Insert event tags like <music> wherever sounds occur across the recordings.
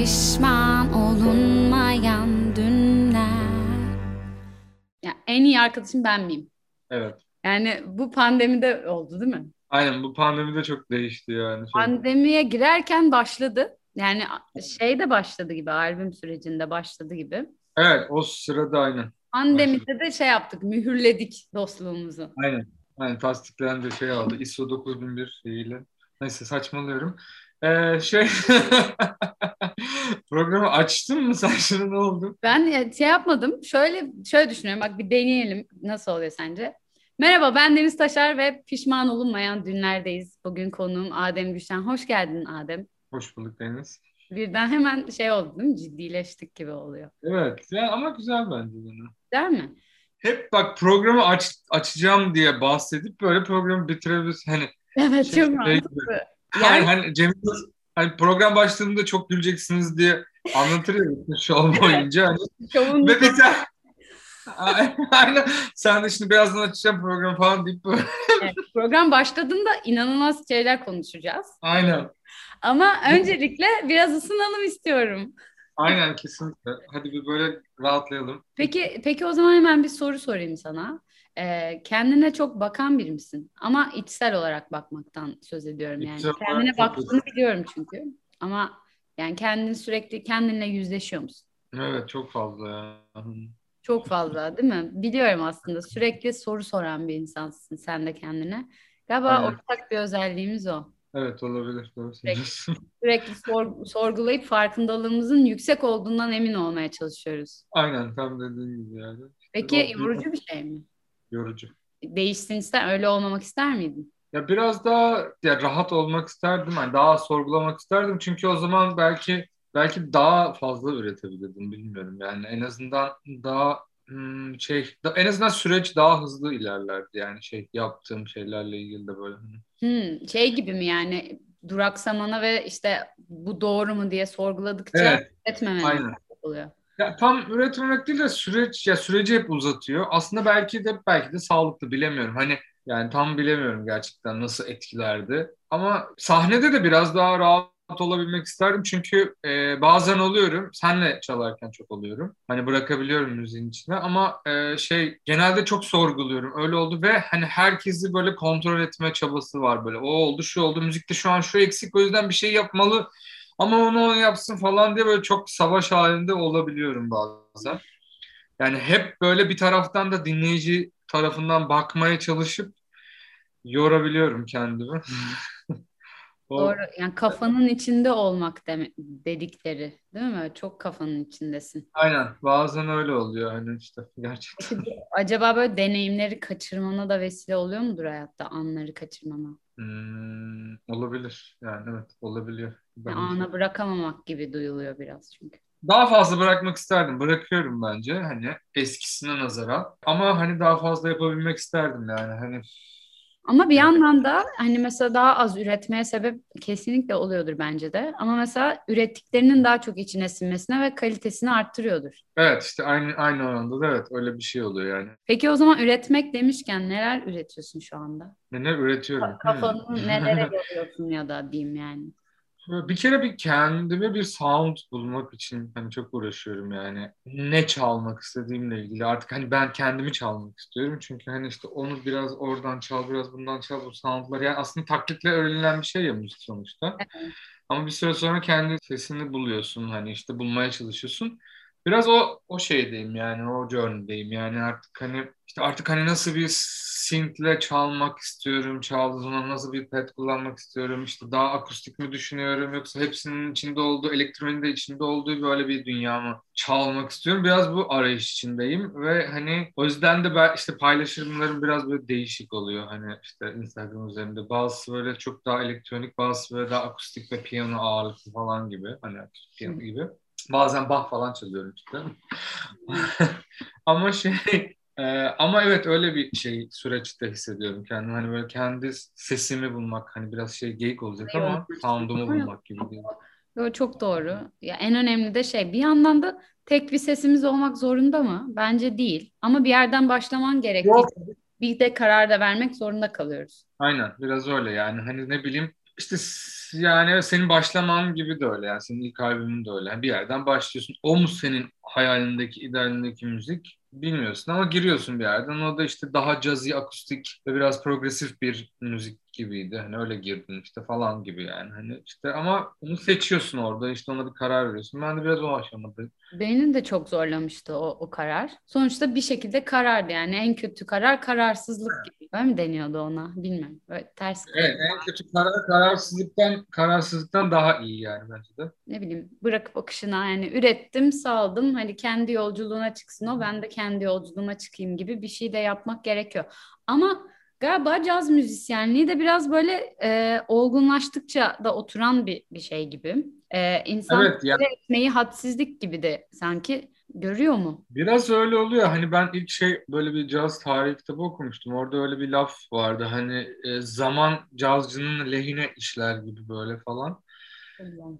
pişman olunmayan dünler. Ya en iyi arkadaşım ben miyim? Evet. Yani bu pandemide oldu değil mi? Aynen bu pandemide çok değişti yani. Pandemiye girerken başladı. Yani şey de başladı gibi, albüm sürecinde başladı gibi. Evet o sırada aynen. Pandemide de şey yaptık, mühürledik dostluğumuzu. Aynen. Aynen tasdiklendi şey aldı. ISO 9001 şeyiyle. Neyse saçmalıyorum. Ee, şey <laughs> programı açtın mı sen <laughs> şimdi ne oldu? Ben şey yapmadım. Şöyle şöyle düşünüyorum. Bak bir deneyelim. Nasıl oluyor sence? Merhaba ben Deniz Taşar ve pişman olunmayan dünlerdeyiz. Bugün konuğum Adem Gülşen. Hoş geldin Adem. Hoş bulduk Deniz. Birden hemen şey oldu değil mi? Ciddileştik gibi oluyor. Evet ya ama güzel bence. Değil mi? Hep bak programı aç, açacağım diye bahsedip böyle programı bitirebiliriz. Hani Evet Şey- çok şey mantıklı. Yani Yani hani Cem Yılmaz, hani program başladığında çok güleceksiniz diye anlatır ya show boyunca. Hani, şovun ve tane Aynen. Sen de şimdi birazdan açacağım programı falan deyip böyle. Evet, program başladığında inanılmaz şeyler konuşacağız. Aynen. Ama öncelikle biraz ısınalım istiyorum. Aynen kesinlikle. Hadi bir böyle rahatlayalım. Peki peki o zaman hemen bir soru sorayım sana. Ee, kendine çok bakan biri misin? Ama içsel olarak bakmaktan söz ediyorum yani. İçsel Kendine baktığını biliyorum çünkü. Ama yani kendini sürekli kendinle yüzleşiyor musun? Evet çok fazla ya. Çok fazla değil mi? Biliyorum aslında. Sürekli soru soran bir insansın sen de kendine. Galiba Aynen. ortak bir özelliğimiz o. Evet olabilir. Doğru söylüyorsun. <laughs> Sürekli sor- sorgulayıp farkındalığımızın yüksek olduğundan emin olmaya çalışıyoruz. Aynen tam dediğin gibi yani. Peki yorucu bir şey mi? Yorucu. Değişsin ister, öyle olmamak ister miydin? Ya biraz daha ya rahat olmak isterdim. Yani daha sorgulamak isterdim. Çünkü o zaman belki belki daha fazla üretebilirdim bilmiyorum. Yani en azından daha hmm, şey en azından süreç daha hızlı ilerlerdi. Yani şey yaptığım şeylerle ilgili de böyle. Hmm, şey gibi mi yani duraksamana ve işte bu doğru mu diye sorguladıkça Evet, etmemen aynen. oluyor. Ya tam üretmemek değil de süreç ya süreci hep uzatıyor. Aslında belki de belki de sağlıklı bilemiyorum. Hani yani tam bilemiyorum gerçekten nasıl etkilerdi. Ama sahnede de biraz daha rahat olabilmek isterdim. Çünkü e, bazen oluyorum. Senle çalarken çok oluyorum. Hani bırakabiliyorum müziğin içine ama e, şey genelde çok sorguluyorum. Öyle oldu ve hani herkesi böyle kontrol etme çabası var böyle. O oldu, şu oldu. Müzikte şu an şu eksik. O yüzden bir şey yapmalı. Ama onu onu yapsın falan diye böyle çok savaş halinde olabiliyorum bazen. Yani hep böyle bir taraftan da dinleyici tarafından bakmaya çalışıp yorabiliyorum kendimi. <laughs> Doğru. Yani kafanın içinde olmak deme- dedikleri, değil mi? Çok kafanın içindesin. Aynen. Bazen öyle oluyor hani işte <laughs> gerçekten. Peki acaba böyle deneyimleri kaçırmana da vesile oluyor mudur hayatta anları kaçırmana? Hmm, olabilir. Yani evet olabiliyor. Ben Yani ana bırakamamak gibi duyuluyor biraz çünkü. daha fazla bırakmak isterdim. Bırakıyorum bence hani eskisine nazaran. Ama hani daha fazla yapabilmek isterdim yani. Hani Ama bir yandan da hani mesela daha az üretmeye sebep kesinlikle oluyordur bence de. Ama mesela ürettiklerinin daha çok içine sinmesine ve kalitesini arttırıyordur. evet işte aynı aynı oranda da evet öyle bir şey oluyor yani. Peki o zaman üretmek demişken neler üretiyorsun şu anda? Neler üretiyorum. Kafanı Hmm. nelere <laughs> yoruyorsun ya da diyeyim yani. Bir kere bir kendime bir sound bulmak için hani çok uğraşıyorum yani. Ne çalmak istediğimle ilgili. Artık hani ben kendimi çalmak istiyorum. Çünkü hani işte onu biraz oradan çal, biraz bundan çal bu soundlar. Yani aslında taklitle öğrenilen bir şey ya müzik sonuçta. Ama bir süre sonra kendi sesini buluyorsun. Hani işte bulmaya çalışıyorsun. Biraz o o şeydeyim yani o journey'deyim yani artık hani işte artık hani nasıl bir synth'le çalmak istiyorum çaldığım zaman nasıl bir pad kullanmak istiyorum işte daha akustik mi düşünüyorum yoksa hepsinin içinde olduğu elektronik de içinde olduğu böyle bir dünya mı çalmak istiyorum? Biraz bu arayış içindeyim ve hani o yüzden de ben işte paylaşımlarım biraz böyle değişik oluyor. Hani işte Instagram üzerinde bazısı böyle çok daha elektronik bazısı böyle daha akustik ve piyano ağırlıklı falan gibi. Hani piyano gibi Bazen Bach falan çalıyorum işte. <laughs> ama şey e, ama evet öyle bir şey süreçte hissediyorum kendimi. Hani böyle kendi sesimi bulmak hani biraz şey geyik olacak ama sound'umu bulmak gibi. Yo, çok doğru. Ya en önemli de şey bir yandan da tek bir sesimiz olmak zorunda mı? Bence değil. Ama bir yerden başlaman gerektiği Yok. bir de karar da vermek zorunda kalıyoruz. Aynen biraz öyle yani hani ne bileyim işte yani senin başlaman gibi de öyle yani senin ilk albümün de öyle. Yani bir yerden başlıyorsun. O mu senin hayalindeki, idealindeki müzik? bilmiyorsun ama giriyorsun bir yerden. O da işte daha cazzy, akustik ve biraz progresif bir müzik gibiydi. Hani öyle girdin işte falan gibi yani. Hani işte ama onu seçiyorsun orada işte ona bir karar veriyorsun. Ben de biraz o aşamada. Beni de çok zorlamıştı o, o karar. Sonuçta bir şekilde karardı yani en kötü karar kararsızlık gibi. Öyle mi deniyordu ona? Bilmiyorum. Böyle ters. Evet en kötü karar kararsızlıktan kararsızlıktan daha iyi yani bence de. Ne bileyim bırakıp akışına yani ürettim saldım hani kendi yolculuğuna çıksın o ben de kendi yolculuğuma çıkayım gibi bir şey de yapmak gerekiyor. Ama galiba caz müzisyenliği de biraz böyle e, olgunlaştıkça da oturan bir, bir şey gibi. E, insan evet, yani. etmeyi hadsizlik gibi de sanki görüyor mu? Biraz öyle oluyor. Hani ben ilk şey böyle bir caz tarihi kitabı okumuştum. Orada öyle bir laf vardı. Hani e, zaman cazcının lehine işler gibi böyle falan.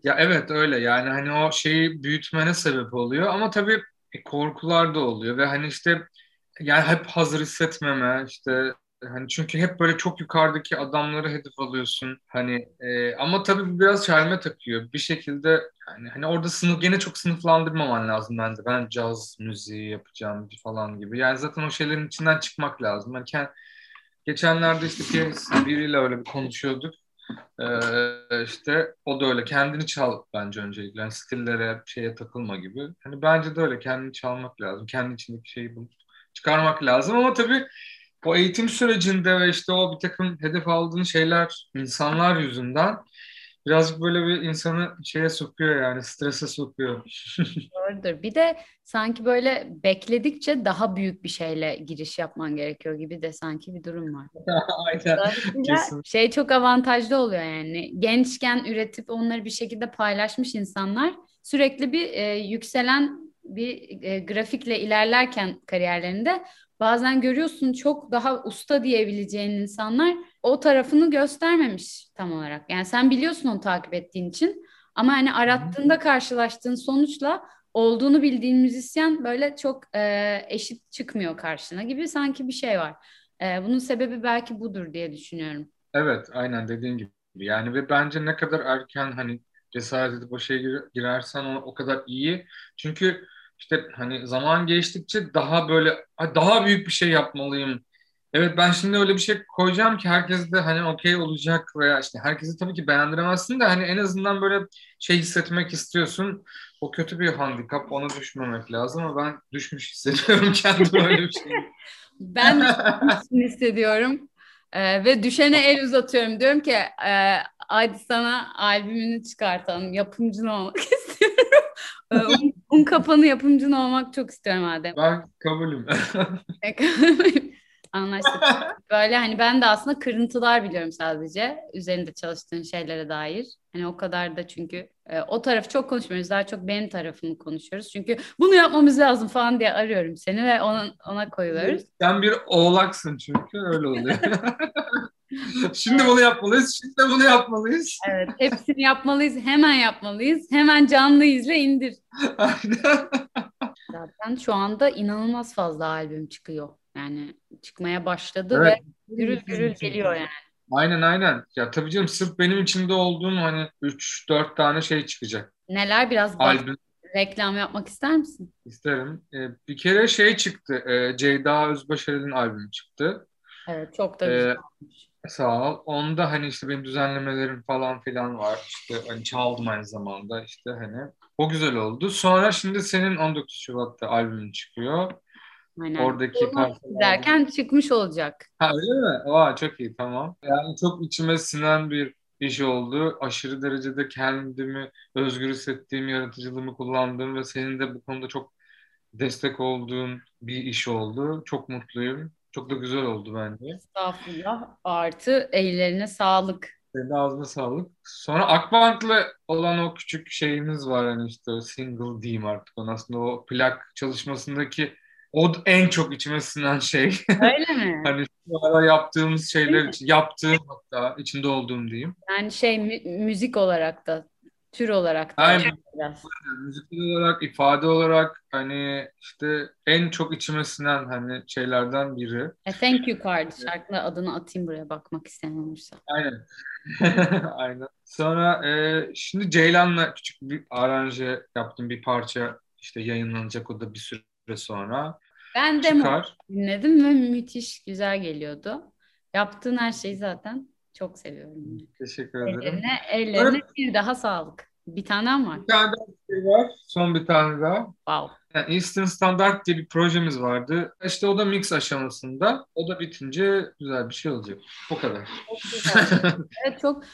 Ya evet öyle yani hani o şeyi büyütmene sebep oluyor ama tabii e, korkular da oluyor ve hani işte yani hep hazır hissetmeme işte hani çünkü hep böyle çok yukarıdaki adamları hedef alıyorsun. Hani e, ama tabii biraz çelme takıyor. Bir şekilde yani hani orada sınıf gene çok sınıflandırmaman lazım bence. Ben caz müziği yapacağım falan gibi. Yani zaten o şeylerin içinden çıkmak lazım. Hani kend, geçenlerde işte piyanist biriyle öyle bir konuşuyorduk. Ee, işte o da öyle. Kendini çal bence öncelikle. Yani stillere, şeye takılma gibi. Hani bence de öyle. Kendini çalmak lazım. Kendi içindeki şeyi bulup çıkarmak lazım. Ama tabii o eğitim sürecinde ve işte o bir takım hedef aldığın şeyler insanlar yüzünden birazcık böyle bir insanı şeye sokuyor yani strese sokuyor. <laughs> Doğrudur. Bir de sanki böyle bekledikçe daha büyük bir şeyle giriş yapman gerekiyor gibi de sanki bir durum var. <laughs> Aynen. Şey çok avantajlı oluyor yani. Gençken üretip onları bir şekilde paylaşmış insanlar sürekli bir e, yükselen bir e, grafikle ilerlerken kariyerlerinde bazen görüyorsun çok daha usta diyebileceğin insanlar o tarafını göstermemiş tam olarak. Yani sen biliyorsun onu takip ettiğin için ama hani arattığında karşılaştığın sonuçla olduğunu bildiğin müzisyen böyle çok e, eşit çıkmıyor karşına gibi sanki bir şey var. E, bunun sebebi belki budur diye düşünüyorum. Evet, aynen dediğin gibi. Yani ve bence ne kadar erken hani cesaret edip o şeye girersen o, o kadar iyi. Çünkü işte hani zaman geçtikçe daha böyle daha büyük bir şey yapmalıyım. Evet ben şimdi öyle bir şey koyacağım ki herkes de hani okey olacak veya işte herkesi tabii ki beğendiremezsin de hani en azından böyle şey hissetmek istiyorsun. O kötü bir handikap ona düşmemek lazım ama ben düşmüş hissediyorum <laughs> kendimi öyle bir şey. <laughs> ben de hissediyorum. Ee, ve düşene el uzatıyorum. Diyorum ki e, hadi sana albümünü çıkartalım. Yapımcın olmak <laughs> istiyorum. Ee, un, un kapanı yapımcın olmak çok istiyorum Adem. Ben kabulüm. Anlaştık. Böyle hani ben de aslında kırıntılar biliyorum sadece. Üzerinde çalıştığın şeylere dair. Hani o kadar da çünkü e, o tarafı çok konuşmuyoruz. Daha çok benim tarafımı konuşuyoruz. Çünkü bunu yapmamız lazım falan diye arıyorum seni ve ona, ona koyuyoruz. Sen bir oğlaksın çünkü öyle oluyor. <laughs> Şimdi bunu yapmalıyız, şimdi bunu yapmalıyız. Evet, hepsini yapmalıyız, hemen yapmalıyız. Hemen canlı izle, indir. Aynen. Zaten şu anda inanılmaz fazla albüm çıkıyor. Yani çıkmaya başladı evet. ve gürül gürül geliyor yani. Aynen aynen. Ya tabii canım sırf benim içinde olduğum hani 3-4 tane şey çıkacak. Neler biraz Albüm. reklam yapmak ister misin? İsterim. Ee, bir kere şey çıktı. E, Ceyda Özbaşarı'nın albümü çıktı. Evet çok da güzel. Ee, sağ ol. Onda hani işte benim düzenlemelerim falan filan var. İşte hani çaldım aynı zamanda işte hani. O güzel oldu. Sonra şimdi senin 19 Şubat'ta albümün çıkıyor. Aynen. Oradaki derken çıkmış olacak. Ha öyle mi? Aa, çok iyi tamam. Yani çok içime sinen bir iş oldu. Aşırı derecede kendimi özgür hissettiğim, yaratıcılığımı kullandığım ve senin de bu konuda çok destek olduğun bir iş oldu. Çok mutluyum. Çok da güzel oldu bence. Estağfurullah. Artı ellerine sağlık. Senin ağzına sağlık. Sonra Akbank'la olan o küçük şeyimiz var hani işte o single diyeyim artık. On aslında o plak çalışmasındaki o en çok içime sinen şey. Öyle mi? <laughs> hani şu ara yaptığımız şeyler için, yaptığım hatta içinde olduğum diyeyim. Yani şey mü- müzik olarak da, tür olarak da. Aynen. Biraz. Müzik olarak, ifade olarak hani işte en çok içime sinen hani şeylerden biri. A Thank You Card şarkının adını atayım buraya bakmak isteyen olursa. Aynen. <laughs> Aynen. Sonra e, şimdi Ceylan'la küçük bir aranje yaptım bir parça işte yayınlanacak o da bir süre sonra. Ben de dinledim ve müthiş güzel geliyordu. Yaptığın her şeyi zaten çok seviyorum. Teşekkür ederim. Ellerine, ellerine evet. bir daha sağlık. Bir tane var. Bir tane daha şey var. Son bir tane daha. Wow. Yani Eastern Standard diye bir projemiz vardı. İşte o da mix aşamasında. O da bitince güzel bir şey olacak. O kadar. Çok güzel. <laughs> evet çok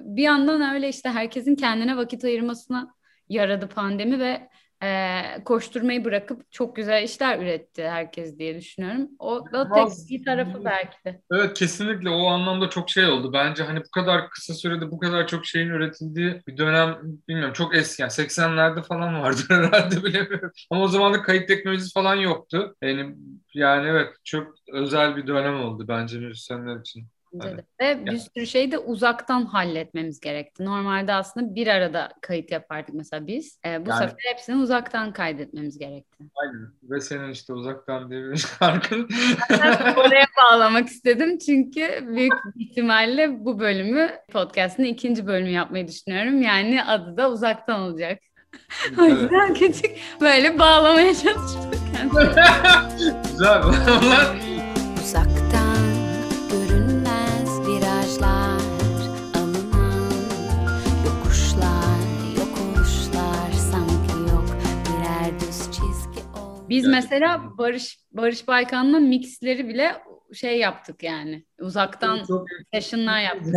bir yandan öyle işte herkesin kendine vakit ayırmasına yaradı pandemi ve e, koşturmayı bırakıp çok güzel işler üretti herkes diye düşünüyorum. O, o tek bir tarafı belki de. Evet kesinlikle o anlamda çok şey oldu. Bence hani bu kadar kısa sürede bu kadar çok şeyin üretildiği bir dönem bilmiyorum çok eski yani 80'lerde falan vardı <laughs> herhalde bilemiyorum. Ama o zaman da kayıt teknolojisi falan yoktu. Yani yani evet çok özel bir dönem oldu bence müzisyenler için. Bence Ve bir sürü şeyi de uzaktan halletmemiz gerekti. Normalde aslında bir arada kayıt yapardık mesela biz. Ee, bu yani, sefer hepsini uzaktan kaydetmemiz gerekti. Aynen. Ve senin işte uzaktan diye bir <laughs> şarkın. oraya bağlamak istedim çünkü büyük ihtimalle bu bölümü podcast'ın ikinci bölümü yapmayı düşünüyorum. Yani adı da uzaktan olacak. <laughs> o yüzden evet. küçük böyle bağlamaya çalıştım. <laughs> Güzel. Biz yani, mesela Barış Barış Baykan'la mixleri bile şey yaptık yani. Uzaktan çok, session'lar yaptık.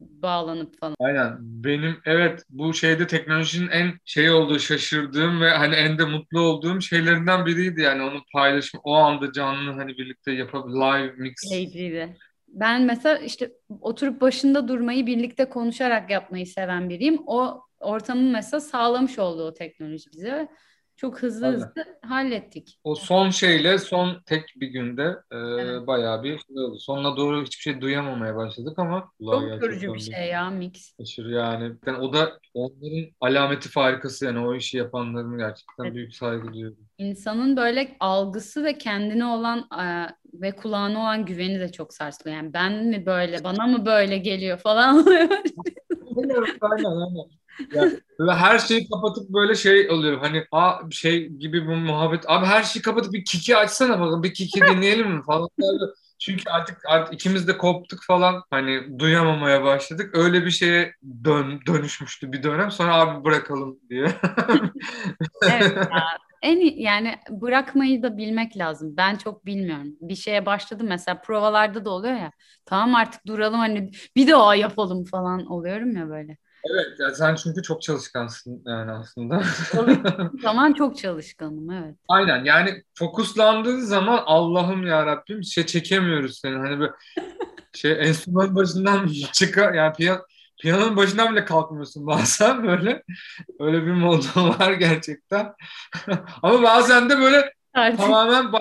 Bağlanıp falan. Aynen. Benim evet bu şeyde teknolojinin en şey olduğu şaşırdığım ve hani en de mutlu olduğum şeylerinden biriydi yani onu paylaşım o anda canlı hani birlikte yapıp live mix. Keyifliydi. Ben mesela işte oturup başında durmayı birlikte konuşarak yapmayı seven biriyim. O ortamı mesela sağlamış oldu o teknoloji bize. Çok hızlı Aynen. hızlı hallettik. O son şeyle son tek bir günde e, evet. bayağı bir şey oldu. Sonuna doğru hiçbir şey duyamamaya başladık ama çok yorucu bir şey ya mix. Aşırı yani. yani. O da onların alameti farikası yani o işi yapanların gerçekten evet. büyük saygı duyuyorum. İnsanın böyle algısı ve kendine olan e, ve kulağına olan güveni de çok sarsılıyor. Yani ben mi böyle, bana mı böyle geliyor falan oluyor. <laughs> aynen aynen. Yani böyle her şeyi kapatıp böyle şey oluyor. Hani a şey gibi bu muhabbet. Abi her şeyi kapatıp bir kiki açsana bakın. Bir kiki dinleyelim mi falan. Çünkü artık, artık ikimiz de koptuk falan. Hani duyamamaya başladık. Öyle bir şeye dön, dönüşmüştü bir dönem. Sonra abi bırakalım diye. <laughs> evet ya. En yani bırakmayı da bilmek lazım. Ben çok bilmiyorum. Bir şeye başladım mesela provalarda da oluyor ya. Tamam artık duralım hani bir daha yapalım falan oluyorum ya böyle. Evet, ya sen çünkü çok çalışkansın yani aslında. <laughs> zaman çok çalışkanım, evet. Aynen, yani fokuslandığı zaman Allah'ım ya Rabbim şey çekemiyoruz seni. Hani böyle şey enstrüman başından çıkar yani piyan piyanonun başından bile kalkmıyorsun bazen <laughs> böyle. Öyle bir modu var gerçekten. <laughs> Ama bazen de böyle Artık. tamamen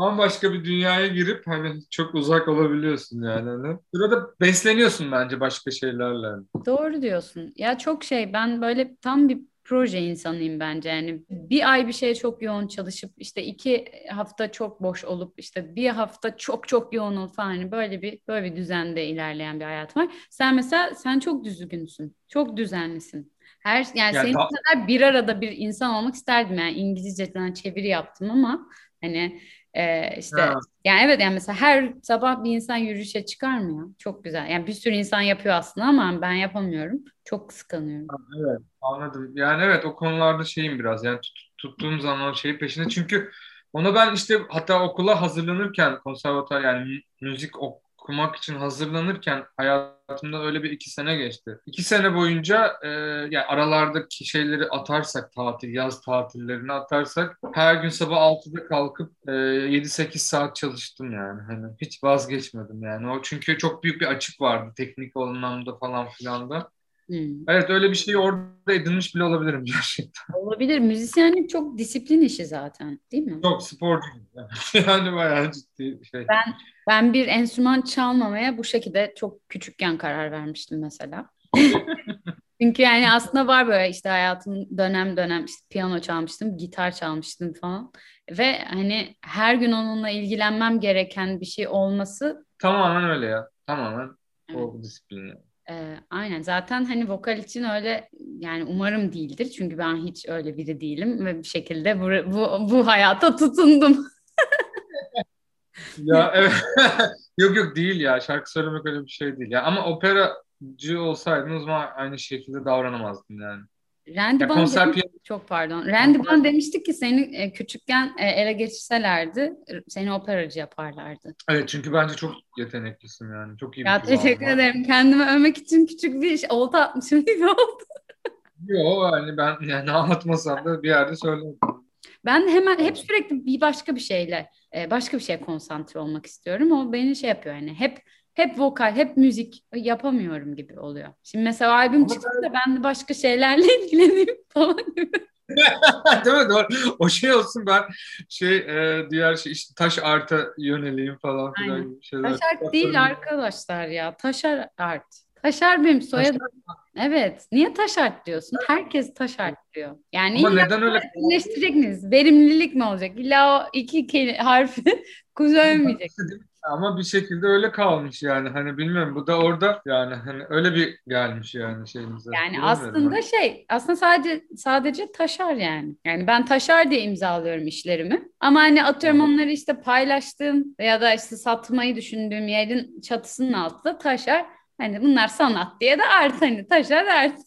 bambaşka bir dünyaya girip hani çok uzak olabiliyorsun yani. Hani. Burada besleniyorsun bence başka şeylerle. Doğru diyorsun. Ya çok şey ben böyle tam bir proje insanıyım bence yani bir ay bir şeye çok yoğun çalışıp işte iki hafta çok boş olup işte bir hafta çok çok yoğun olup falan hani böyle bir böyle bir düzende ilerleyen bir hayat var. Sen mesela sen çok düzgünsün. Çok düzenlisin. Her yani, yani senin da... kadar bir arada bir insan olmak isterdim yani İngilizceden çeviri yaptım ama hani ee, işte ha. yani evet yani mesela her sabah bir insan yürüyüşe çıkar mı ya? Çok güzel. Yani bir sürü insan yapıyor aslında ama ben yapamıyorum. Çok kıskanıyorum. Ha, evet anladım. Yani evet o konularda şeyim biraz yani tut, tuttuğum zaman şeyi peşinde çünkü ona ben işte hatta okula hazırlanırken konservatuar yani müzik ok okumak için hazırlanırken hayatımda öyle bir iki sene geçti. İki sene boyunca e, yani aralardaki şeyleri atarsak tatil, yaz tatillerini atarsak her gün sabah 6'da kalkıp e, 7-8 saat çalıştım yani. Hani hiç vazgeçmedim yani. O çünkü çok büyük bir açık vardı teknik anlamda falan filan da. Hmm. Evet öyle bir şeyi orada edinmiş bile olabilirim <laughs> gerçekten. Olabilir. Müzisyenlik çok disiplin işi zaten değil mi? Çok sporcu. <laughs> Yani bayağı ciddi şey. Ben ben bir enstrüman çalmamaya bu şekilde çok küçükken karar vermiştim mesela. <laughs> Çünkü yani aslında var böyle işte hayatım dönem dönem işte piyano çalmıştım, gitar çalmıştım falan. Ve hani her gün onunla ilgilenmem gereken bir şey olması tamamen öyle ya. Tamamen evet. o disiplini. Ee, aynen. Zaten hani vokal için öyle yani umarım değildir. Çünkü ben hiç öyle biri değilim ve bir şekilde bu bu, bu hayata tutundum. ya evet. <laughs> Yok yok değil ya. Şarkı söylemek öyle bir şey değil. Ya ama operacı olsaydın o zaman aynı şekilde davranamazdın yani. Randy Bond konser çok pardon. Randy Bond demişti ki seni e, küçükken e, ele geçirselerdi seni operacı yaparlardı. Evet çünkü bence çok yeteneklisin yani. Çok iyi ya, teşekkür var. ederim. Kendimi övmek için küçük bir şey, olta atmışım gibi <laughs> oldu. Yok yani ben yani anlatmasam da bir yerde söyledim. Ben hemen hep sürekli bir başka bir şeyle e, başka bir şeye konsantre olmak istiyorum. O beni şey yapıyor yani hep hep vokal, hep müzik yapamıyorum gibi oluyor. Şimdi mesela albüm çıktı da ben de başka şeylerle <laughs> ilgileneyim falan gibi. <laughs> Değil mi? Doğru. O şey olsun ben şey e, diğer şey işte taş arta yöneleyim falan filan gibi şeyler. Taş art değil arkadaşlar ya. Taşar art. Taşar benim soyadım. Evet. Niye taş art diyorsun? Herkes taş art diyor. Yani Ama neden öyle? Birleştirecek miyiz? Verimlilik mi olacak? İlla o iki harfi <laughs> kuzeyemeyecek. Ama bir şekilde öyle kalmış yani. Hani bilmiyorum bu da orada yani hani öyle bir gelmiş yani şeyimize. Yani aslında hani. şey aslında sadece sadece taşar yani. Yani ben taşar diye imzalıyorum işlerimi. Ama hani atıyorum onları işte paylaştığım ya da işte satmayı düşündüğüm yerin çatısının altında taşar. Hani bunlar sanat diye de art hani taşar art.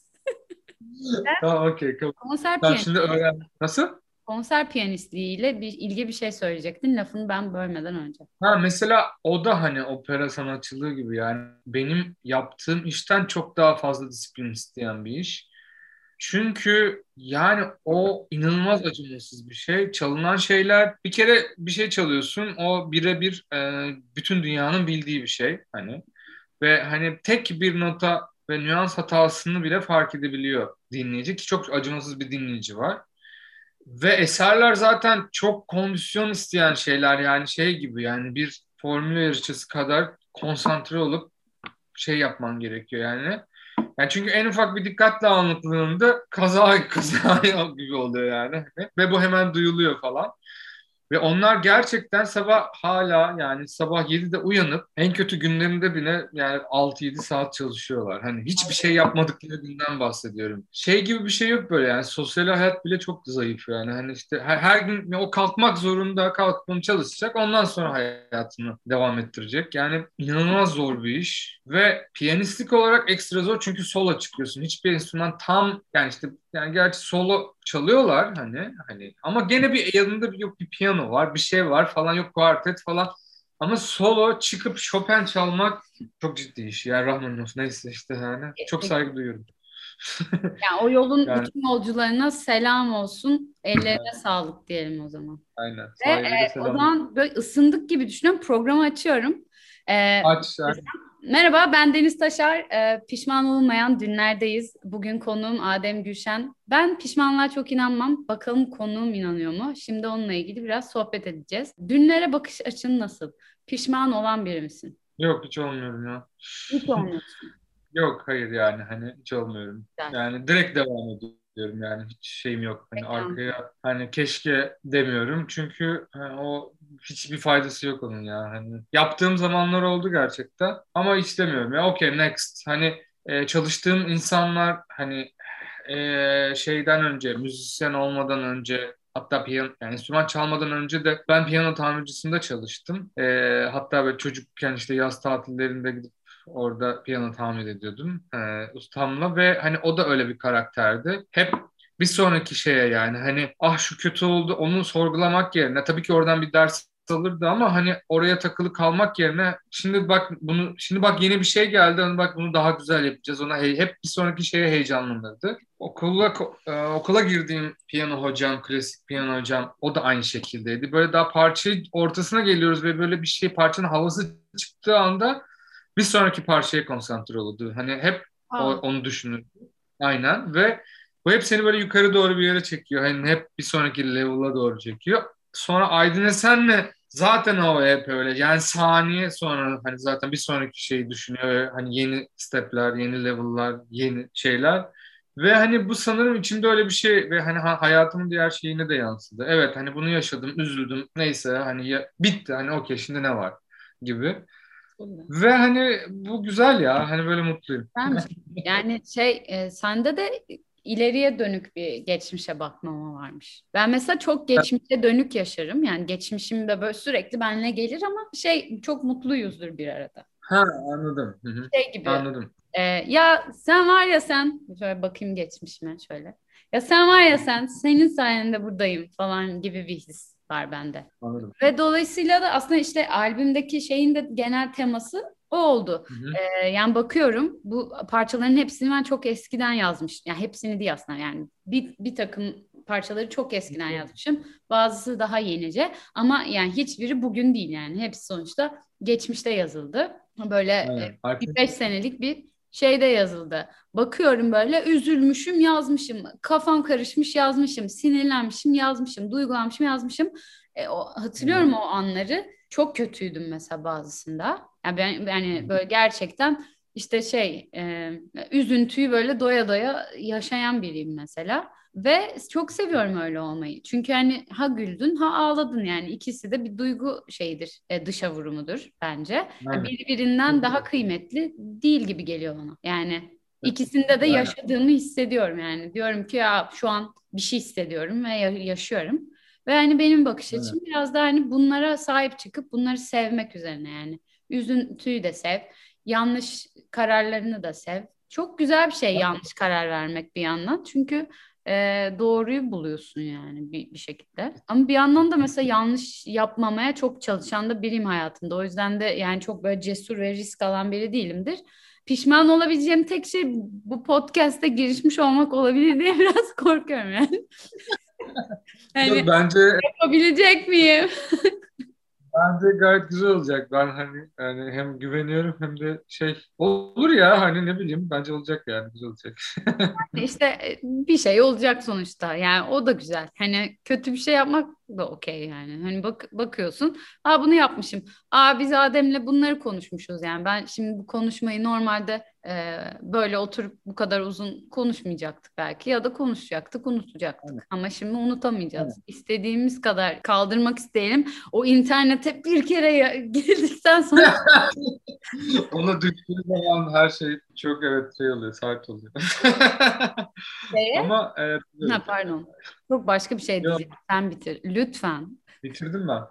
<laughs> tamam okey. Konser tamam, şimdi öğren. Nasıl? konser piyanistliğiyle bir ilgi bir şey söyleyecektin. Lafını ben bölmeden önce. Ha mesela o da hani opera sanatçılığı gibi yani benim yaptığım işten çok daha fazla disiplin isteyen bir iş. Çünkü yani o inanılmaz acımasız bir şey. Çalınan şeyler bir kere bir şey çalıyorsun o birebir e, bütün dünyanın bildiği bir şey hani ve hani tek bir nota ve nüans hatasını bile fark edebiliyor dinleyici ki çok acımasız bir dinleyici var. Ve eserler zaten çok kondisyon isteyen şeyler yani şey gibi yani bir formül yarışçısı kadar konsantre olup şey yapman gerekiyor yani. Yani çünkü en ufak bir dikkatle anlatıldığında kaza <laughs> kaza gibi oluyor yani. Ve bu hemen duyuluyor falan. Ve onlar gerçekten sabah hala yani sabah 7'de uyanıp en kötü günlerinde bile yani 6-7 saat çalışıyorlar. Hani hiçbir şey yapmadıkları günden bahsediyorum. Şey gibi bir şey yok böyle yani sosyal hayat bile çok zayıf yani. Hani işte her, her gün o kalkmak zorunda onu çalışacak ondan sonra hayatını devam ettirecek. Yani inanılmaz zor bir iş ve piyanistlik olarak ekstra zor çünkü solo çıkıyorsun. Hiçbir enstrüman tam yani işte yani gerçi solo çalıyorlar hani hani ama gene bir yanında bir yok bir piyano var, bir şey var falan yok kuartet falan. Ama solo çıkıp Chopin çalmak çok ciddi iş. Yani Rahmaninoff neyse işte yani. Çok saygı duyuyorum. yani o yolun <laughs> yani, bütün yolcularına selam olsun. Ellerine sağlık diyelim o zaman. Aynen. Ve e, o zaman böyle ısındık gibi düşünüyorum. Programı açıyorum. Ee, Aç. Merhaba ben Deniz Taşar. Ee, pişman olmayan dünlerdeyiz. Bugün konuğum Adem Gülşen. Ben pişmanlığa çok inanmam. Bakalım konuğum inanıyor mu? Şimdi onunla ilgili biraz sohbet edeceğiz. Dünlere bakış açın nasıl? Pişman olan biri misin? Yok hiç olmuyorum ya. Hiç olmuyorsun. <laughs> Yok hayır yani hani hiç olmuyorum. Yani, yani direkt devam ediyorum diyorum yani hiç şeyim yok. Hani Peki. arkaya hani keşke demiyorum çünkü hani o hiçbir faydası yok onun ya. Hani yaptığım zamanlar oldu gerçekten ama hiç demiyorum ya. Okey next. Hani e, çalıştığım insanlar hani e, şeyden önce müzisyen olmadan önce Hatta piyano, yani enstrüman çalmadan önce de ben piyano tamircisinde çalıştım. E, hatta böyle çocukken işte yaz tatillerinde gidip Orada piyano tamir ediyordum e, ustamla ve hani o da öyle bir karakterdi. Hep bir sonraki şeye yani hani ah şu kötü oldu onu sorgulamak yerine tabii ki oradan bir ders alırdı ama hani oraya takılı kalmak yerine şimdi bak bunu şimdi bak yeni bir şey geldi hani bak bunu daha güzel yapacağız ona hey, hep bir sonraki şeye heyecanlanırdı. Okula e, okula girdiğim piyano hocam, klasik piyano hocam o da aynı şekildeydi. Böyle daha parçayı ortasına geliyoruz ve böyle bir şey parçanın havası çıktığı anda bir sonraki parçaya konsantre olurdu. Hani hep o, onu düşünürdü. Aynen ve bu hep seni böyle yukarı doğru bir yere çekiyor. Hani hep bir sonraki level'a doğru çekiyor. Sonra Aydın Esen'le zaten o hep öyle. Yani saniye sonra hani zaten bir sonraki şeyi düşünüyor. Hani yeni stepler, yeni level'lar, yeni şeyler. Ve hani bu sanırım içimde öyle bir şey ve hani hayatımın diğer şeyine de yansıdı. Evet hani bunu yaşadım, üzüldüm. Neyse hani ya, bitti hani okey şimdi ne var gibi. Ve hani bu güzel ya. Hani böyle mutluyum. Yani şey e, sende de ileriye dönük bir geçmişe bakmama varmış. Ben mesela çok geçmişe dönük yaşarım. Yani geçmişim de böyle sürekli benimle gelir ama şey çok mutluyuzdur bir arada. Ha anladım. Hı-hı. Şey gibi. Anladım. E, ya sen var ya sen şöyle bakayım geçmişime şöyle. Ya sen var ya sen senin sayende buradayım falan gibi bir his var bende. Anladım. Ve dolayısıyla da aslında işte albümdeki şeyin de genel teması o oldu. Hı hı. Ee, yani bakıyorum bu parçaların hepsini ben çok eskiden yazmıştım. Yani hepsini değil aslında yani bir, bir takım parçaları çok eskiden yazmışım. Bazısı daha yenice ama yani hiçbiri bugün değil yani. Hepsi sonuçta geçmişte yazıldı. Böyle e, bir beş senelik bir şeyde yazıldı. Bakıyorum böyle üzülmüşüm yazmışım. Kafam karışmış yazmışım. Sinirlenmişim yazmışım. Duygulanmışım yazmışım. E, o, hatırlıyorum Hmm. o anları. Çok kötüydüm mesela bazısında. Yani ben yani böyle gerçekten işte şey e, üzüntüyü böyle doya doya yaşayan biriyim mesela. Ve çok seviyorum öyle olmayı. Çünkü hani ha güldün ha ağladın yani ikisi de bir duygu şeyidir, e, dışa vurumudur bence. Aynen. Birbirinden daha kıymetli değil gibi geliyor bana. Yani ikisinde de yaşadığımı hissediyorum yani. Diyorum ki ya şu an bir şey hissediyorum ve ya- yaşıyorum. Ve hani benim bakış açım biraz da hani bunlara sahip çıkıp bunları sevmek üzerine yani. Üzüntüyü de sev, yanlış kararlarını da sev. Çok güzel bir şey yanlış karar vermek bir yandan. Çünkü e, doğruyu buluyorsun yani bir, bir şekilde. Ama bir yandan da mesela yanlış yapmamaya çok çalışan da biriyim hayatımda. O yüzden de yani çok böyle cesur ve risk alan biri değilimdir. Pişman olabileceğim tek şey bu podcast'te girişmiş olmak olabilir diye <laughs> biraz korkuyorum yani. Yok, bence yapabilecek miyim? <laughs> bence gayet güzel olacak. Ben hani yani hem güveniyorum hem de şey olur ya hani ne bileyim bence olacak yani güzel olacak. <laughs> İşte e, bir şey olacak sonuçta. Yani o da güzel. Hani kötü bir şey yapmak da okey yani. Hani bak bakıyorsun. Aa bunu yapmışım. Aa biz Adem'le bunları konuşmuşuz yani. Ben şimdi bu konuşmayı normalde e, böyle oturup bu kadar uzun konuşmayacaktık belki ya da konuşacaktık, unutacaktık. Aynen. Ama şimdi unutamayacağız. İstediğimiz kadar kaldırmak isteyelim. O internete bir kere <laughs> girdikten sonra <laughs> Ona düştüğü zaman her şey çok evet şey oluyor, sert oluyor. şeye <laughs> Ama evet, Ha pardon. Çok başka bir şey diyeceğim. Sen bitir. Lütfen. bitirdim ben.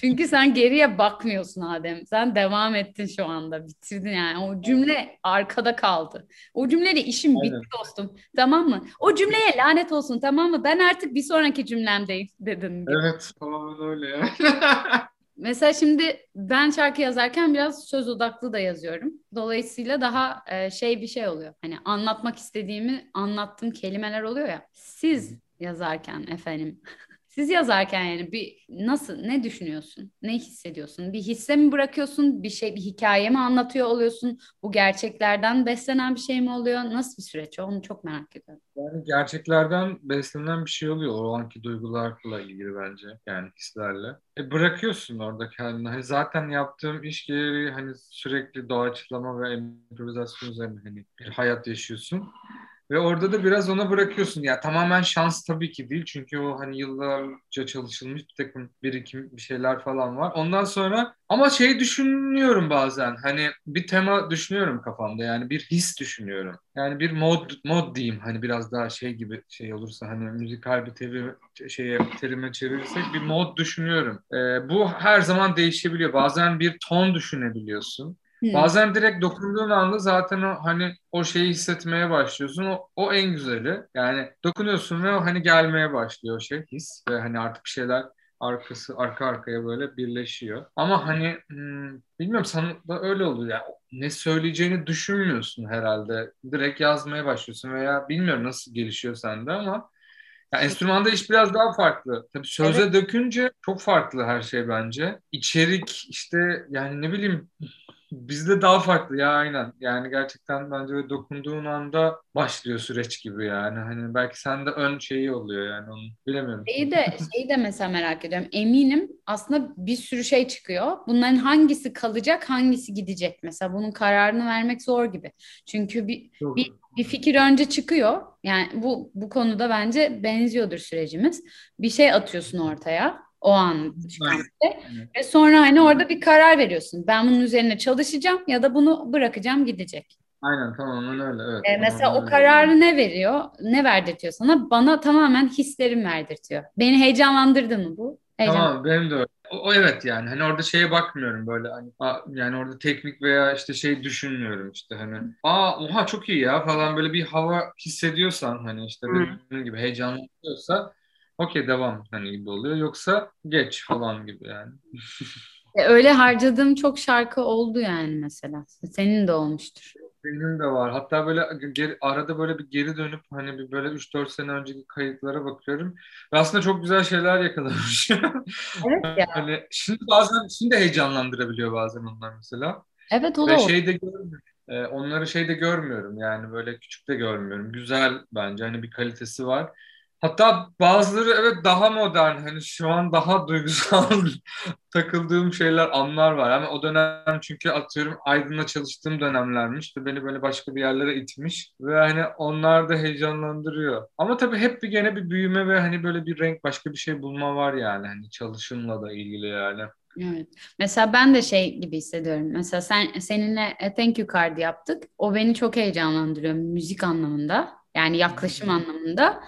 Çünkü sen geriye bakmıyorsun Adem. Sen devam ettin şu anda. Bitirdin yani. O cümle arkada kaldı. O cümleyle işim Aynen. bitti dostum. Tamam mı? O cümleye lanet olsun tamam mı? Ben artık bir sonraki cümlemdeyim dedin. gibi. Evet, tamamen öyle ya. <laughs> Mesela şimdi ben şarkı yazarken biraz söz odaklı da yazıyorum. Dolayısıyla daha e, şey bir şey oluyor. Hani anlatmak istediğimi anlattığım kelimeler oluyor ya. Siz yazarken efendim. Siz yazarken yani bir nasıl ne düşünüyorsun? Ne hissediyorsun? Bir hisse mi bırakıyorsun? Bir şey bir hikaye mi anlatıyor oluyorsun? Bu gerçeklerden beslenen bir şey mi oluyor? Nasıl bir süreç? Onu çok merak ediyorum. Yani gerçeklerden beslenen bir şey oluyor o anki duygularla ilgili bence yani hislerle. E bırakıyorsun orada kendini. Hani zaten yaptığım iş gereği hani sürekli doğaçlama ve improvizasyon üzerine hani bir hayat yaşıyorsun. Ve orada da biraz ona bırakıyorsun. Ya tamamen şans tabii ki değil. Çünkü o hani yıllarca çalışılmış bir takım birikim bir şeyler falan var. Ondan sonra ama şey düşünüyorum bazen. Hani bir tema düşünüyorum kafamda. Yani bir his düşünüyorum. Yani bir mod mod diyeyim hani biraz daha şey gibi şey olursa hani müzikal bir terim şeye terime çevirirsek bir mod düşünüyorum. Ee, bu her zaman değişebiliyor. Bazen bir ton düşünebiliyorsun. Hmm. Bazen direkt dokunduğun anda zaten o hani o şeyi hissetmeye başlıyorsun. O, o en güzeli. Yani dokunuyorsun ve hani gelmeye başlıyor o şey his ve hani artık bir şeyler arkası arka arkaya böyle birleşiyor. Ama hani hmm, bilmiyorum sana da öyle oluyor yani ne söyleyeceğini düşünmüyorsun herhalde. Direkt yazmaya başlıyorsun veya bilmiyorum nasıl gelişiyor sende ama ya enstrümanda iş biraz daha farklı. Tabii söze dökünce çok farklı her şey bence. İçerik işte yani ne bileyim bizde daha farklı ya aynen. Yani gerçekten bence böyle dokunduğun anda başlıyor süreç gibi yani. Hani belki sende ön şeyi oluyor yani onu bilemiyorum. Şeyi de, şeyi de mesela merak ediyorum. Eminim aslında bir sürü şey çıkıyor. Bunların hangisi kalacak, hangisi gidecek? Mesela bunun kararını vermek zor gibi. Çünkü bir, Çok- bir, bir fikir önce çıkıyor. Yani bu bu konuda bence benziyordur sürecimiz. Bir şey atıyorsun ortaya. O an çıkan şey. Ve sonra hani orada bir karar veriyorsun. Ben bunun üzerine çalışacağım ya da bunu bırakacağım gidecek. Aynen tamamen öyle. Evet, Ee, mesela o öyle. kararı ne veriyor? Ne verdirtiyor sana? Bana tamamen hislerim verdirtiyor. Beni heyecanlandırdı mı bu? Heyecan. Tamam benim de öyle. O, o evet yani hani orada şeye bakmıyorum böyle hani a- yani orada teknik veya işte şey düşünmüyorum işte hani aa oha çok iyi ya falan böyle bir hava hissediyorsan hani işte dediğim gibi heyecanlanıyorsa okey devam hani gibi oluyor yoksa geç falan gibi yani. E, Öyle harcadığım çok şarkı oldu yani mesela. Senin de olmuştur. Benim de var. Hatta böyle geri, arada böyle bir geri dönüp hani bir böyle 3-4 sene önceki kayıtlara bakıyorum. Ve aslında çok güzel şeyler yakalamış. <laughs> Evet ya. Hani şimdi bazen şimdi heyecanlandırabiliyor bazen onlar mesela. Evet o da Ve oldu. şeyde görmüyorum. E, onları şeyde görmüyorum yani böyle küçük de görmüyorum. Güzel bence hani bir kalitesi var. Hatta bazıları evet daha modern hani şu an daha <laughs> duygusal takıldığım şeyler anlar var. Ama o dönem çünkü atıyorum Aydın'la çalıştığım dönemlermiş ve beni böyle başka bir yerlere itmiş ve hani onlar da heyecanlandırıyor. Ama tabii hep bir gene bir büyüme ve hani böyle bir renk başka bir şey bulma var yani hani çalışımla da ilgili yani. Evet. Mesela ben de şey gibi hissediyorum. Mesela sen seninle A Thank You Card yaptık. O beni çok heyecanlandırıyor müzik anlamında. Yani yaklaşım anlamında.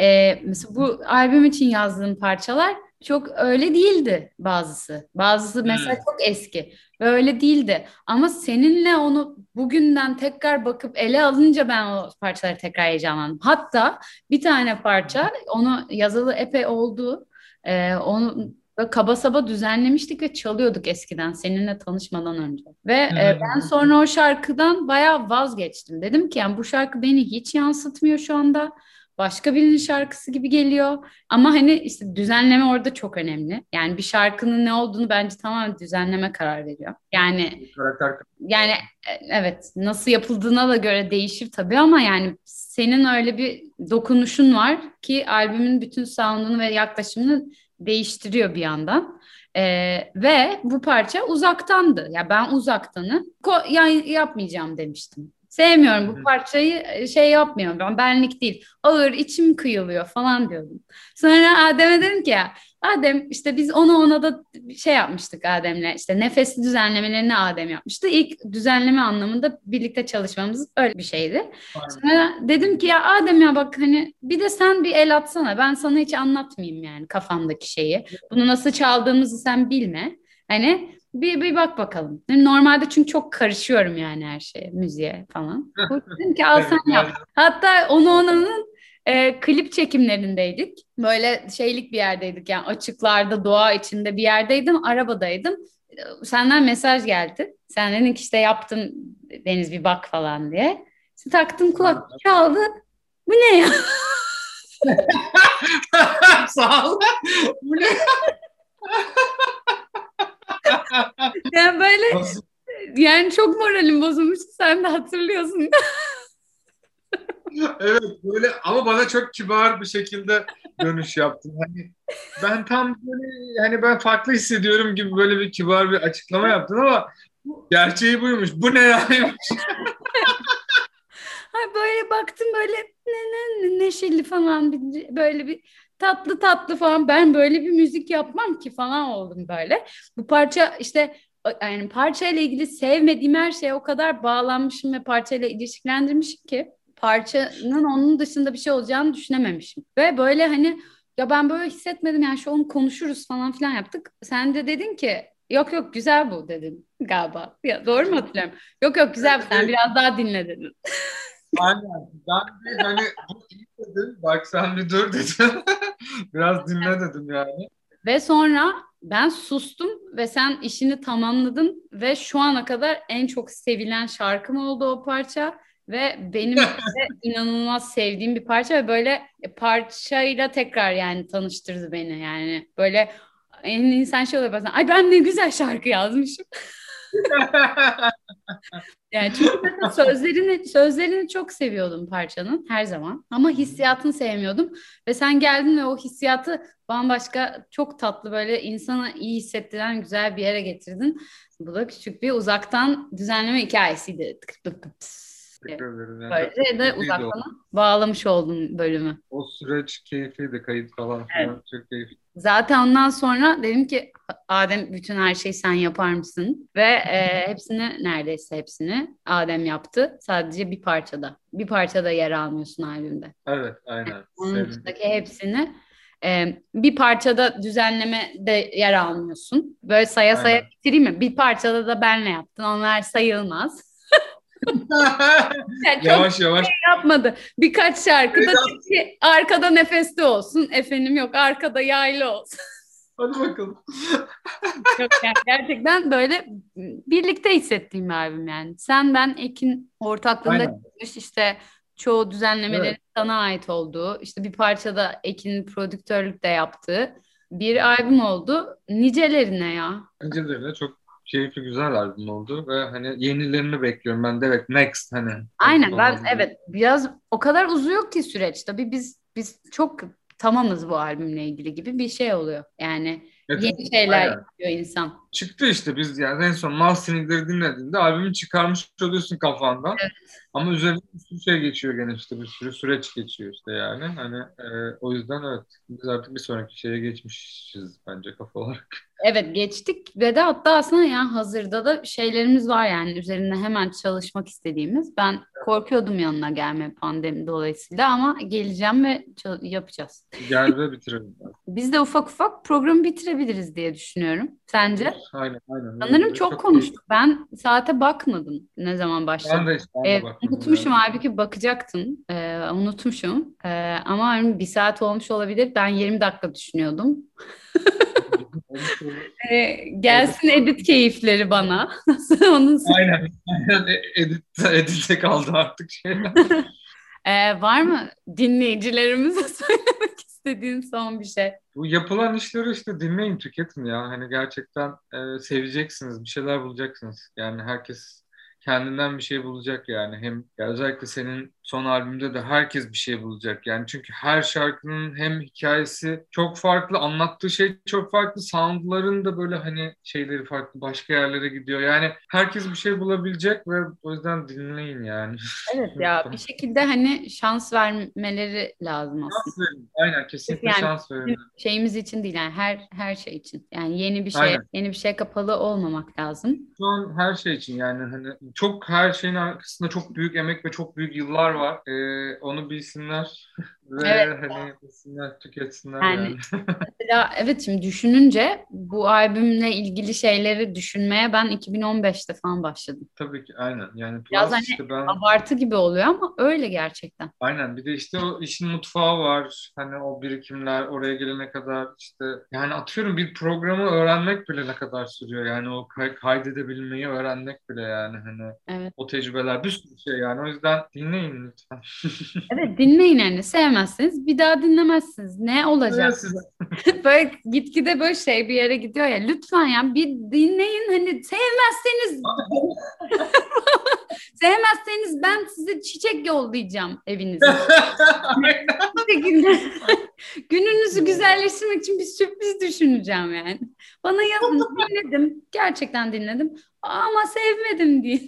Ee, mesela bu albüm için yazdığım parçalar çok öyle değildi bazısı. Bazısı mesela Hmm. çok eski ve öyle değildi. Ama seninle onu bugünden tekrar bakıp ele alınca ben o parçaları tekrar heyecanlandım. Hatta bir tane parça onu yazalı epey oldu. Ee, onu Böyle kaba saba düzenlemiştik ve çalıyorduk eskiden seninle tanışmadan önce. Ve e, ben sonra o şarkıdan bayağı vazgeçtim. Dedim ki yani bu şarkı beni hiç yansıtmıyor şu anda. Başka birinin şarkısı gibi geliyor. Ama hani işte düzenleme orada çok önemli. Yani bir şarkının ne olduğunu bence tamamen düzenleme karar veriyor. Yani Karakter yani e, evet nasıl yapıldığına da göre değişir tabii ama yani senin öyle bir dokunuşun var ki albümün bütün sound'unu ve yaklaşımını değiştiriyor bir yandan. Ee, ve bu parça uzaktandı. Ya ben uzaktanı ko- yani yapmayacağım demiştim. Sevmiyorum bu parçayı e, şey yapmıyorum ben benlik değil. Ağır içim kıyılıyor falan diyordum. Sonra Adem'e dedim ki ya Adem işte biz onu ona da şey yapmıştık Adem'le işte nefesli düzenlemelerini Adem yapmıştı. İlk düzenleme anlamında birlikte çalışmamız öyle bir şeydi. Sonra dedim ki ya Adem ya bak hani bir de sen bir el atsana ben sana hiç anlatmayayım yani kafamdaki şeyi. Bunu nasıl çaldığımızı sen bilme. Hani bir, bir bak bakalım. Normalde çünkü çok karışıyorum yani her şeye, müziğe falan. <laughs> Dedim ki al sen yap. Hatta onu onanın e, klip çekimlerindeydik. Böyle şeylik bir yerdeydik yani açıklarda, doğa içinde bir yerdeydim. Arabadaydım. Senden mesaj geldi. Sen dedin ki işte yaptım Deniz bir bak falan diye. İşte taktım kulak çaldı. Bu ne ya? <laughs> Sağ ol. <laughs> Bu ne? Yani böyle Nasıl? yani çok moralim bozulmuştu. Sen de hatırlıyorsun. Evet böyle ama bana çok kibar bir şekilde dönüş yaptın. Hani ben tam böyle hani ben farklı hissediyorum gibi böyle bir kibar bir açıklama yaptın ama gerçeği buymuş. Bu ne yani? <laughs> Ha böyle baktım böyle ne, ne, ne- neşeli falan bir, böyle bir tatlı tatlı falan ben böyle bir müzik yapmam ki falan oldum böyle. Bu parça işte yani parçayla ilgili sevmediğim her şeye o kadar bağlanmışım ve parçayla ilişkilendirmişim ki parçanın onun dışında bir şey olacağını düşünememişim. Ve böyle hani ya ben böyle hissetmedim yani şu onu konuşuruz falan filan yaptık. Sen de dedin ki yok yok güzel bu dedin galiba. Ya, doğru mu hatırlıyorum? Yok yok güzel bu sen biraz daha dinle dedin. Aynen. Ben bir hani bu dedim. Bak sen bir dur dedim. <laughs> Biraz dinle dedim yani. Ve sonra ben sustum ve sen işini tamamladın ve şu ana kadar en çok sevilen şarkım oldu o parça ve benim <laughs> de inanılmaz sevdiğim bir parça ve böyle parçayla tekrar yani tanıştırdı beni yani böyle en insan şey oluyor bazen ay ben ne güzel şarkı yazmışım. <laughs> Yani çünkü sözlerini sözlerini çok seviyordum parçanın her zaman ama hissiyatını sevmiyordum ve sen geldin ve o hissiyatı bambaşka çok tatlı böyle insana iyi hissettiren güzel bir yere getirdin. Bu da küçük bir uzaktan düzenleme hikayesiydi. Teşekkür ederim. Yani Böylece de uzaktan bağlamış oldum bölümü. O süreç keyifliydi. Kayıt falan filan. Çok keyifli. Zaten ondan sonra dedim ki Adem bütün her şeyi sen yapar mısın? Ve e, hepsini neredeyse hepsini Adem yaptı. Sadece bir parçada. Bir parçada yer almıyorsun albümde. Evet aynen. Onun Sevdim. dışındaki hepsini e, bir parçada düzenleme de yer almıyorsun. Böyle saya saya Aynen. bitireyim mi? Bir parçada da benle yaptın. Onlar sayılmaz. Yani <laughs> çok yavaş yavaş. yapmadı. Birkaç şarkıda ki arkada nefesli olsun. Efendim yok arkada yaylı olsun. <laughs> Hadi bakalım. Yok yani gerçekten böyle birlikte hissettiğim bir albüm yani. Sen ben Ekin ortaklığında çıkmış işte çoğu düzenlemelerin Evet. sana ait olduğu işte bir parçada Ekin'in prodüktörlük de yaptığı bir albüm oldu. Nicelerine ya. Öyle. Çok keyifli güzel albüm oldu ve hani yenilerini bekliyorum ben evet next hani. Aynen ben Olmalı. evet biraz o kadar uzuyor ki süreç tabii biz biz çok tamamız bu albümle ilgili gibi bir şey oluyor. Yani Evet, yeni şeyler yapıyor insan. Çıktı işte biz yani en son Mastering'leri dinlediğinde albümü çıkarmış oluyorsun kafandan. Ama üzerine bir sürü şey geçiyor gene işte bir sürü süreç geçiyor işte yani. Hani e, o yüzden evet biz artık bir sonraki şeye geçmişiz bence kafa olarak. Evet geçtik ve de hatta aslında yani hazırda da şeylerimiz var yani üzerinde hemen çalışmak istediğimiz. Ben korkuyordum yanına gelme pandemi dolayısıyla ama geleceğim ve yapacağız. Gel ve bitirelim. <laughs> Biz de ufak ufak programı bitirebiliriz diye düşünüyorum. Sence? Aynen aynen. Sanırım çok keyifli. konuştuk. Ben saate bakmadım ne zaman Ben başladı. de ben de Ee, unutmuşum yani. halbuki bakacaktım. Ee, unutmuşum. Ee, ama hani bir saat olmuş olabilir. Ben 20 dakika düşünüyordum. Ee, <laughs> gelsin edit keyifleri bana. <laughs> Onun Aynen. Aynen. <laughs> Edit, edite kaldı artık şey. Ee, var mı dinleyicilerimize söylemek istediğin son bir şey? Bu yapılan işleri işte dinleyin, tüketin ya. Hani gerçekten e, seveceksiniz, bir şeyler bulacaksınız. Yani herkes kendinden bir şey bulacak yani. Hem ya özellikle senin son albümde de herkes bir şey bulacak. Yani çünkü her şarkının hem hikayesi çok farklı, anlattığı şey çok farklı, soundların da böyle hani şeyleri farklı, başka yerlere gidiyor. Yani herkes bir şey bulabilecek ve o yüzden dinleyin yani. Evet <laughs> ya bir şekilde hani şans vermeleri lazım aslında. Şans verin. Aynen kesinlikle Yani şans verin. Şeyimiz için değil yani her her şey için. Yani yeni bir şey Aynen. yeni bir şey kapalı olmamak lazım. Şu an her şey için yani hani çok her şeyin arkasında çok büyük emek ve çok büyük yıllar var. Ee, onu bilsinler <laughs> ve Evet. hani bilsinler, tüketsinler Yani- yani. <laughs> Mesela evet şimdi düşününce bu albümle ilgili şeyleri düşünmeye ben 2015'te falan başladım. Tabii ki aynen. Yani Biraz hani işte ben Abartı gibi oluyor ama öyle gerçekten. aynen bir de işte o işin mutfağı var. Hani o birikimler oraya gelene kadar işte yani atıyorum bir programı öğrenmek bile ne kadar sürüyor. Yani o kay- kaydedebilmeyi öğrenmek bile yani hani Evet. o tecrübeler bir sürü şey yani. O yüzden dinleyin lütfen. <laughs> Evet dinleyin yani sevmezseniz bir daha dinlemezsiniz. Ne olacak? Evet, <laughs> böyle gitgide böyle şey bir yere gidiyor ya lütfen ya bir dinleyin hani sevmezseniz <laughs> sevmezseniz ben size çiçek yollayacağım evinize. <laughs> Şekilde gününüzü güzelleştirmek için bir sürpriz düşüneceğim yani. Bana yazın dinledim gerçekten dinledim ama sevmedim diye.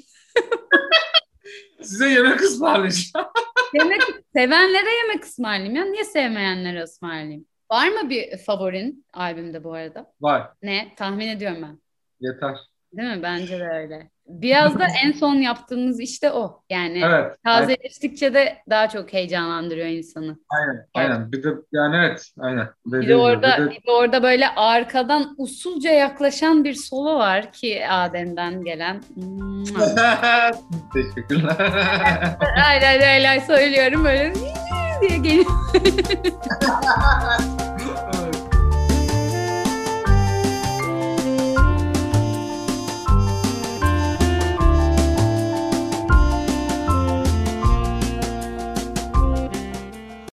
Size yemek ısmarlayacağım. Yemek sevenlere yemek ısmarlayayım ya niye sevmeyenlere ısmarlayayım? Var mı bir favorin albümde bu arada? Var. Ne? Tahmin ediyorum ben. Yeter. Değil mi? Bence de öyle. Biraz da <laughs> en son yaptığımız işte o. Yani Evet. tazeleştikçe de daha çok heyecanlandırıyor insanı. Aynen. Aynen. Bir de yani evet. Aynen. Bir Dediğim de gibi, orada bir de- bir de orada böyle arkadan usulca yaklaşan bir solo var ki Adem'den gelen. <laughs> Teşekkürler. Aynen öyle söylüyorum böyle diye geliyor. <laughs>